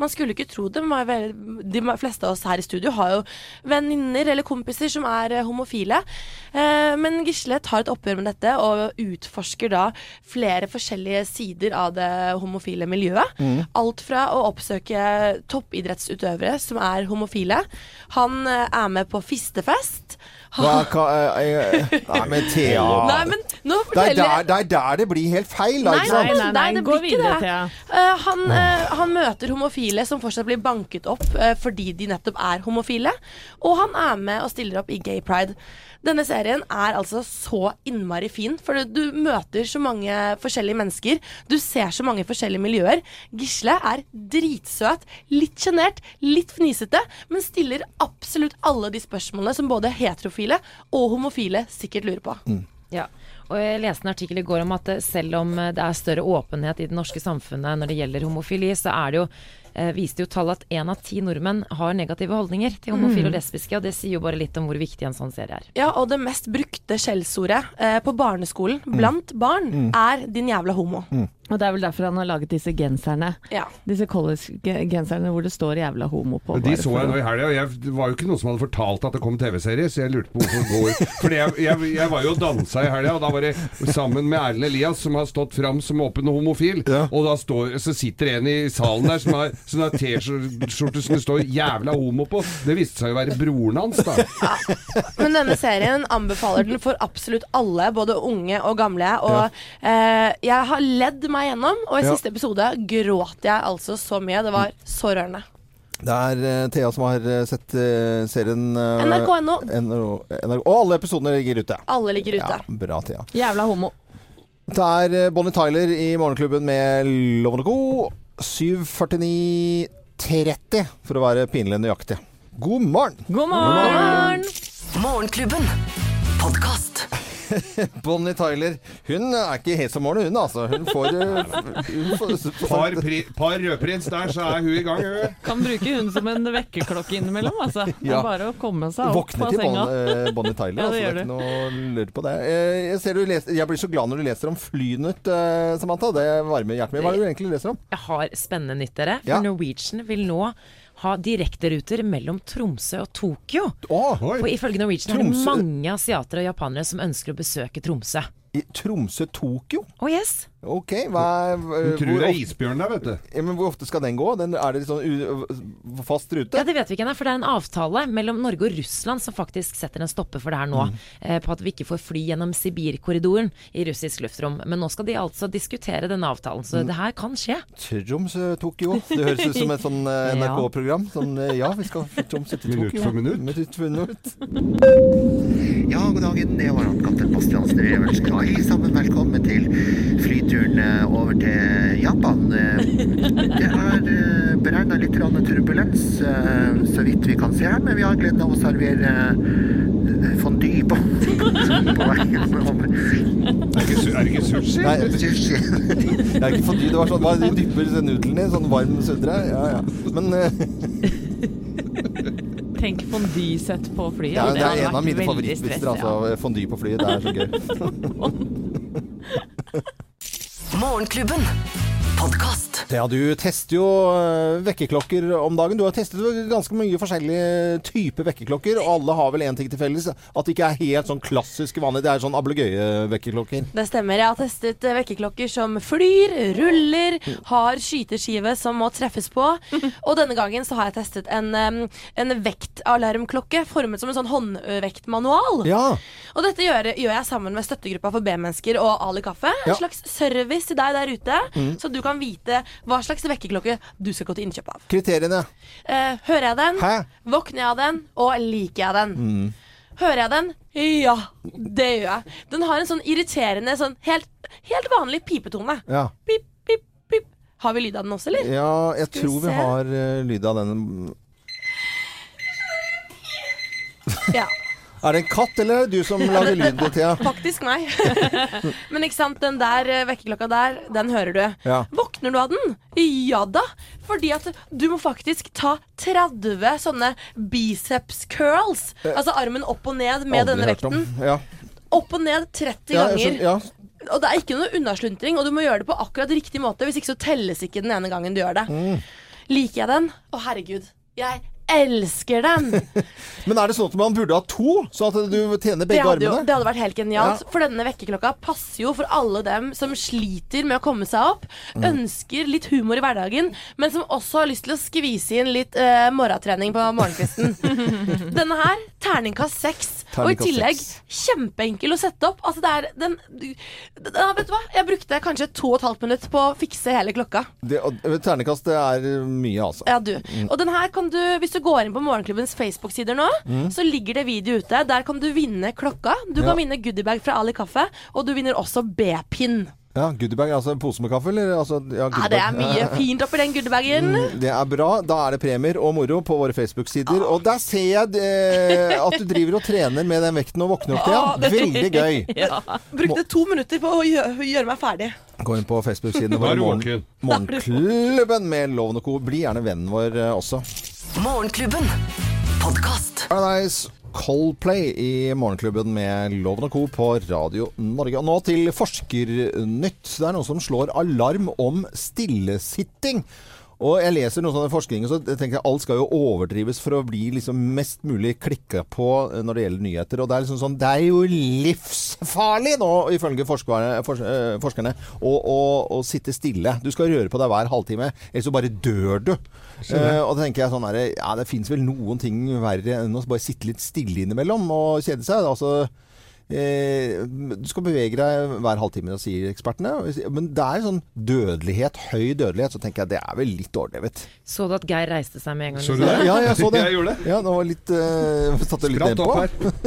Man skulle ikke tro det, men de fleste av oss her i studio har jo venninner eller kompiser som er eh, homofile. Eh, men Gisle tar et oppgjør med dette og utforsker da flere forskjellige sider av det homofile miljøet. Mm. Alt fra å oppsøke toppidrettsutøvere som er homofile. Han eh, er med på fistefest. Hva, hva, jeg, jeg, jeg, nei, men Thea Nei, men nå er forteller det er der det blir helt feil, da, Nei, sant? nei, nei, Nei, det gå videre. Thea. Eh, han, eh, han møter homofile som fortsatt blir banket opp eh, fordi de nettopp er homofile. Og han er med og stiller opp i Gay Pride. Denne serien er altså så innmari fin, for du møter så mange forskjellige mennesker. Du ser så mange forskjellige miljøer. Gisle er dritsøt, litt sjenert, litt fnisete, men stiller absolutt alle de spørsmålene som både heterofile og homofile sikkert lurer på. Ja, og jeg leste en artikkel i går om at eh, selv om eh, det er større åpenhet i det norske samfunnet når det gjelder homofili, så er det jo eh, viste jo tall at én av ti nordmenn har negative holdninger til homofile Mm. og lesbiske, og det sier jo bare litt om hvor viktig en sånn serie er. Ja, og det mest brukte skjellsordet eh, på barneskolen Mm. blant barn Mm. er 'din jævla homo'. Og det er vel derfor han har laget disse genserne. Ja. Disse college-genserne hvor det står 'jævla homo' på. De så jeg nå i helga, og jeg, var jo ikke noen som hadde fortalt at det kom TV-serie, så jeg lurte på hvorfor det går For jeg, jeg, jeg var jo og dansa i helga, og da var det sammen med Erlend Elias, som har stått fram som åpen homofil. Og da står, så sitter en i salen der som har sånn T-skjorte som det står 'jævla homo' på. Det viste seg å være broren hans, da. Men denne serien anbefaler den for absolutt alle, både unge og gamle. Og eh, jeg har ledd meg gjennom, og i Ja. siste episode gråt jeg altså så mye. Det var så rørende. Det er uh, Thea som har uh, sett uh, serien NRK.no. Og alle episodene ligger ute. Alle ligger ute. Ja, bra, Thea. Jævla homo. Det er Bonnie Tyler i Morgenklubben med Lovende Co. 7.49,30 for å være pinlig nøyaktig. God morgen! God morgen! Morgenklubben. Podkast. Bonnie Tyler, hun er ikke helt som målet, hun altså. Hun får, eh, hun får Par, pri, par rødprins der, så er hun i gang, hun. Kan bruke hun som en vekkerklokke innimellom, altså. Det Ja. er bare å komme seg opp Våkne til senga. Bon, eh, Bonnie Tyler. Ja, altså, det det er ikke noe lurt på det. Eh, Jeg, ser du leser, jeg blir så glad når du leser om Flynytt, eh, Samantha. Det varmer hjertet mitt. Hva er det du egentlig leser om? Jeg har spennende nytt, dere. For Ja. Norwegian vil nå ha direkteruter mellom Tromsø og Tokyo. Oh, For ifølge Norwegian er det mange asiatere og japanere som ønsker å besøke Tromsø. I Tromsø-Tokyo? Oh yes. Ok, hva Du hvor tror det er isbjørn der, vet du. Ja, men hvor ofte skal den gå? Den, er det sånn u fast rute? Ja, Det vet vi ikke ennå, for det er en avtale mellom Norge og Russland som faktisk setter en stopper for det her nå. Mm. Eh, på at vi ikke får fly gjennom Sibirkorridoren i russisk luftrom. Men nå skal de altså diskutere denne avtalen, så Mm. det her kan skje. Tromsø-Tokyo. Det høres ut som et sånn eh, NRK-program. Sånn eh, ja, vi skal Tromsø til Tokyo. Minutt for minutt. Minutt for minutt. Ja, god dagen. Det var han kaptein Bastiansen Revelsen. hei sammen velkommen til flyturen eh, over til Japan. Eh, Det er eh, beregna litt turbulens, så vidt vi kan se her, men vi har gleden av å servere fondy på, på veien over. Er det ikke, er ikke sushi? Nei, Sushi. Det er ikke fondy, Det var sånn De dypper nudlene i sånn varm sødre. Ja, ja. Men Tenk fondysett på flyet. ja, det det, er en av mine veldig favorittvitser. Altså, fondy på flyet. Det er så gøy. Morgenklubben. Podkast. Ja, du tester jo øh, vekkerklokker om dagen. Du har testet ganske mye forskjellige typer vekkerklokker, og alle har vel én ting til felles. At det ikke er helt sånn klassisk vanlig. Det er sånn ablegøye-vekkerklokker. Det stemmer. Jeg har testet eh, vekkerklokker som flyr, ruller, har skyteskive som må treffes på. Og denne gangen så har jeg testet en, en vektalarmklokke formet som en sånn håndvektmanual. Ja. Og dette gjør, gjør jeg sammen med støttegruppa for B-mennesker og Ali Kaffe. Ja. En slags service til deg der ute, Mm. så du kan vite hva slags vekkerklokke du skal gå til innkjøp av. Kriteriene. Eh, hører jeg den? Hæ? Våkner jeg av den? Og liker jeg den? Mm. Hører jeg den? Ja, det gjør jeg. Den har en sånn irriterende, sånn helt, helt vanlig pipetone. Ja. Pip, pip, pip. Har vi lyd av den også, eller? ja, jeg Skal tror vi vi har uh, lyd av den. Ja. Er det en katt, eller er det du som lager lyd, Thea? Faktisk meg. Men ikke sant, den der eh, vekkerklokka der, den hører du. Ja. Våkner du av den? Ja da. Fordi at du må faktisk ta 30 sånne biceps curls. Eh, Altså armen opp og ned med denne vekten. Ja. Opp og ned 30 Ja, ganger. skjønner- ja. Og det er ikke noe unnasluntring, og du må gjøre det på akkurat riktig måte. Hvis ikke så telles ikke den ene gangen du gjør det. Mm. Liker jeg den? Å, herregud. Jeg elsker den! Men er det sånn at man burde ha to, så at du tjener Det begge jo, armene? det hadde vært helt genialt. Ja. For denne vekkerklokka passer jo for alle dem som sliter med å komme seg opp, Mm. ønsker litt humor i hverdagen, men som også har lyst til å skvise inn litt uh, morgentrening på morgenkvisten. denne her, terningkast seks. Og i tillegg 6. kjempeenkel å sette opp. Altså det er den ja, Vet du hva? Jeg brukte kanskje to og et halvt minutt på å fikse hele klokka. Det, ternekast det er mye, altså. Ja, du. Mm. Og den her kan du, hvis du du går inn på Morgenklubbens Facebook-sider nå, Mm. så ligger det video ute. Der kan du vinne klokka. Du Ja. kan vinne goodiebag fra Ali Kaffe, og du vinner også B-pin. Ja, Goodiebag, altså en pose med kaffe, eller? Altså, ja, Ja, det er mye fint oppi den goodiebagen. Mm, Det er bra. Da er det premier og moro på våre Facebook-sider. Og der ser jeg eh, at du driver og trener med den vekten og våkner opp igjen. Ah, det- Veldig gøy. Ja. Brukte to minutter på å gjøre, gjøre meg ferdig. Gå inn på Facebook-siden Da vår. er Morgen, morgenklubben med Loven og Co. Bli gjerne vennen vår eh, også. Morgenklubben. Podkast. Paradise Coldplay i Morgenklubben med Loven og Co. på Radio Norge. Og nå til Forskernytt. Det er noen som slår alarm om stillesitting. Og jeg leser noe sånn forskning, så tenker jeg alt skal jo overdrives for å bli liksom mest mulig klikka på når det gjelder nyheter. Og det er liksom sånn Det er jo livsfarlig nå, ifølge forskerne, eh, forskerne, å, å, å sitte stille. Du skal røre på deg hver halvtime, ellers så bare dør du. Eh, og da tenker jeg sånn her, Ja, det fins vel noen ting verre enn å bare sitte litt stille innimellom og kjede seg. Altså Eh, du skal bevege deg hver halvtime, sier ekspertene. Men det er sånn dødelighet, høy dødelighet, så tenker jeg det er vel litt overdrevet. Så du at Geir reiste seg med en gang? Så du det? Ja, jeg så det. Jeg gjorde det. Ja, det var litt eh, Satte litt ned på.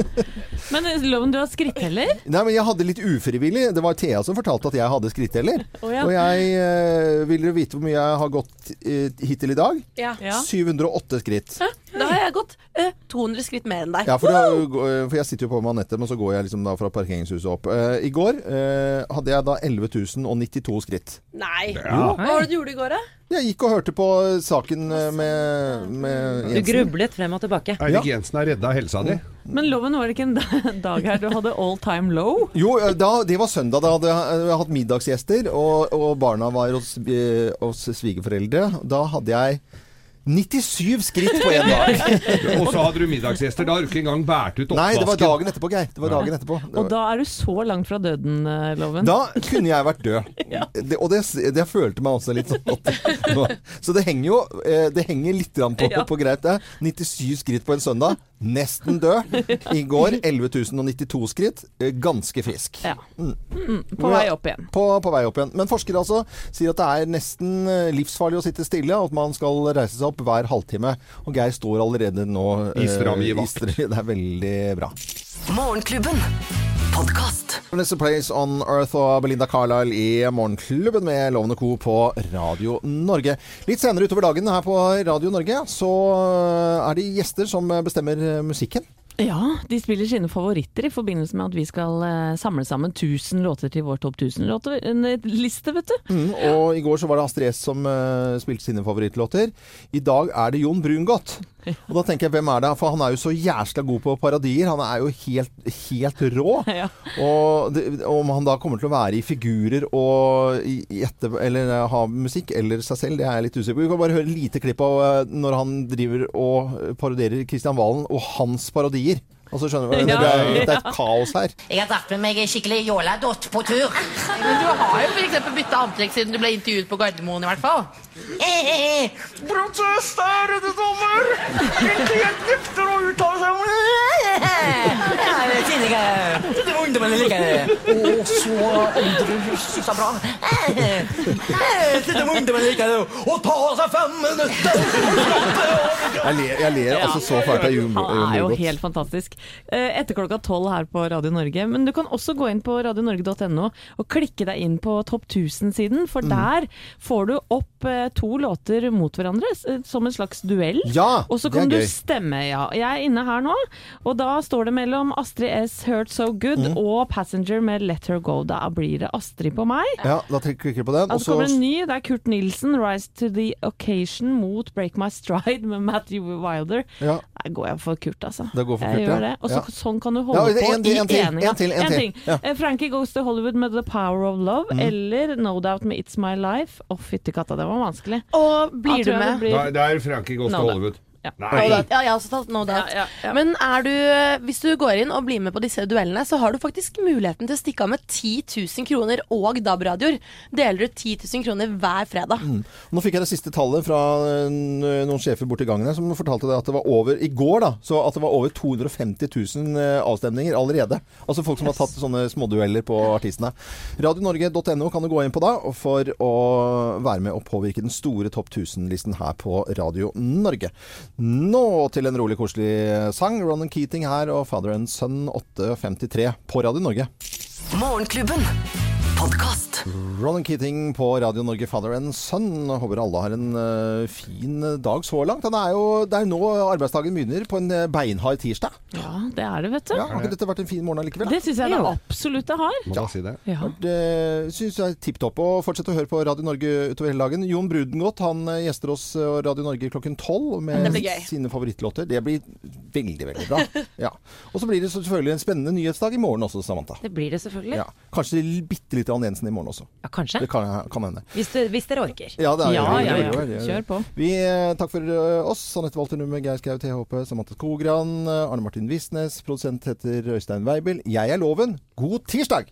Men lov Loven, du har skritteller? Nei, men jeg hadde litt ufrivillig. Det var Thea som fortalte at jeg hadde skritteller. Oh, ja. Og jeg eh, Vil dere vite hvor mye jeg har gått eh, hittil i dag? Ja. 708 skritt. Da har jeg gått ø, 200 skritt mer enn deg. Ja, for, det, for jeg sitter jo på med Anette, men så går jeg liksom da fra parkeringshuset opp. Uh, I går uh, hadde jeg da 11.092 skritt. Nei. Ja. Hva var det du gjorde i går, da? Jeg gikk og hørte på saken med, med, Jensen. Du grublet frem og tilbake. Eirik Jensen har redda helsa di. Men Loven, var det ikke en dag her du hadde all time low? Jo, eh, da, det var søndag. Da hadde jeg hatt middagsgjester, og, og barna var hos, eh, hos svigerforeldre. Da hadde jeg 97 skritt på én dag. Og så hadde du middagsgjester. Da har du ikke engang båret ut oppvasken. Nei, det var dagen etterpå, Geir. Det var dagen etterpå. Det Og da er du så langt fra døden, eh, Loven. Da kunne jeg vært død. det, og det, det følte meg også litt sånn at Så det henger jo eh, Det henger litt grann på, Ja. på greit, det. 97 skritt på en søndag. Nesten død. I går 11.092 skritt. Eh, Ganske frisk. Ja. Mm. Mm, på vei opp igjen. På, på vei opp igjen. Men forskere altså sier at det er nesten livsfarlig å sitte stille, og at man skal reise seg opp hver halvtime. Og Geir står allerede nå eh, I i vakt. Det er veldig bra. Morgenklubben. Podkast. Vanessa Place on Earth og Belinda Carlisle i Morgenklubben med Lovende Co. på Radio Norge. Litt senere utover dagen her på Radio Norge så er det gjester som bestemmer musikken. Ja, de spiller sine favoritter i forbindelse med at vi skal eh, samle sammen 1000 låter til vår topp 1000-liste, vet du. Mm, og i går så var det Astrid S som eh, spilte sine favorittlåter. I dag er det Jon Brungot. Og da tenker jeg, hvem er det? For han er jo så jæsla god på parodier. Han er jo helt, helt rå. Ja. Og det, om han da kommer til å være i figurer og i, etter, eller eh, ha musikk eller seg selv, det er jeg litt usikker på. Vi kan bare høre et lite klipp av eh, når han driver og parodierer Kristian Valen og hans parodier. Og så skjønner du, det, er, det er et kaos her. Jeg har dratt med meg en skikkelig jåladott på tur. Men du har jo eksempel bytta antrekk siden du ble intervjuet på Gardermoen i hvert fall. Protest er det dommer! Helt nekter å uttale seg om det! Ja, Det var Ungdommene liker det. Å, så andre så bra. Det var ungdommen liker det. Å ta seg fem minutter! Jeg ler, jeg ler altså så fælt av Jon, Jon Han er jo helt fantastisk. Eh, Etter klokka tolv her på Radio Norge. Men du kan også gå inn på radionorge.no og klikke deg inn på Topp 1000-siden, for Mm. der får du opp eh, to låter mot hverandre eh, som en slags duell. Ja, og så kan du stemme, ja. Jeg er inne her nå, og da står det mellom Astrid S. Hurt So Good Mm. og Passenger med Let Her Go. Da blir det Astrid på meg. Ja, da klikker jeg på den. Og så kommer det en ny. Det er Kurt Nilsen, 'Rise to the Occasion' mot 'Break My Stride' med Matthew Wilder. Ja. Går jeg for Kurt, altså. Det går for jeg Kurt, gjør ja. det. Og så, Ja. sånn kan du Ja, holde det en, på i en en, eninga. en til, en ting. Ja. Eh, Frankie Goes to Hollywood med 'The Power of Love', Mm. eller 'No Doubt' med 'It's My Life'. Å, fytti katta, det var vanskelig. Og blir du med? det blir- Da, det er Frankie Goes No, to Hollywood. Ja. Doubt. Ja, jeg har også tatt no doubt. Men er du, hvis du går inn og blir med på disse duellene, så har du faktisk muligheten til å stikke av med 10 000 kroner og DAB-radioer. Deler ut 10 000 kroner hver fredag. Mm. Nå fikk jeg det siste tallet fra eh, noen sjefer borti gangen her, som fortalte det at det var over i går da, så at det var over 250 000 eh, avstemninger allerede. Altså folk som har tatt sånne smådueller på artistene. Radionorge.no kan du gå inn på da for å være med og påvirke den store topp 1000-listen her på Radio Norge. Nå til en rolig, koselig sang. Ronan Keating her og Father and Son 8.53 på Radio Norge. Morgenklubben. Podkast. Ronan Keating på Radio Norge, Father and Son. Håper alle har en uh, fin dag så langt. Den er jo, det er jo nå arbeidsdagen begynner, på en eh, beinhard tirsdag. Ja, det er det, vet du. Ja, har ikke dette vært en fin morgen allikevel? da? Det syns jeg det absolutt det har. Må ja. si det. Ja. Det syns jeg er tipp topp. Og fortsett å høre på Radio Norge utover hele dagen. Jon Brudengodt han eh, gjester oss og Radio Norge klokken tolv med sine favorittlåter. Det blir veldig, veldig bra. Ja. Og så blir det selvfølgelig en spennende nyhetsdag i morgen også, Samantha. Det blir det selvfølgelig. Ja. Kanskje bitte litt Ann Jensen i morgen også. Ja, kanskje. Det kan, kan hende. Hvis, du, hvis dere orker. Ja, det er, Ja, det ja, ja. Kjør på. Vi, eh, takk for eh, oss. Anette Walter Numme, Geir Skau, THP, Samantha Skogran, eh, Arne Martin Visnes. Produsent heter Øystein Weibel. Jeg er Loven. God tirsdag!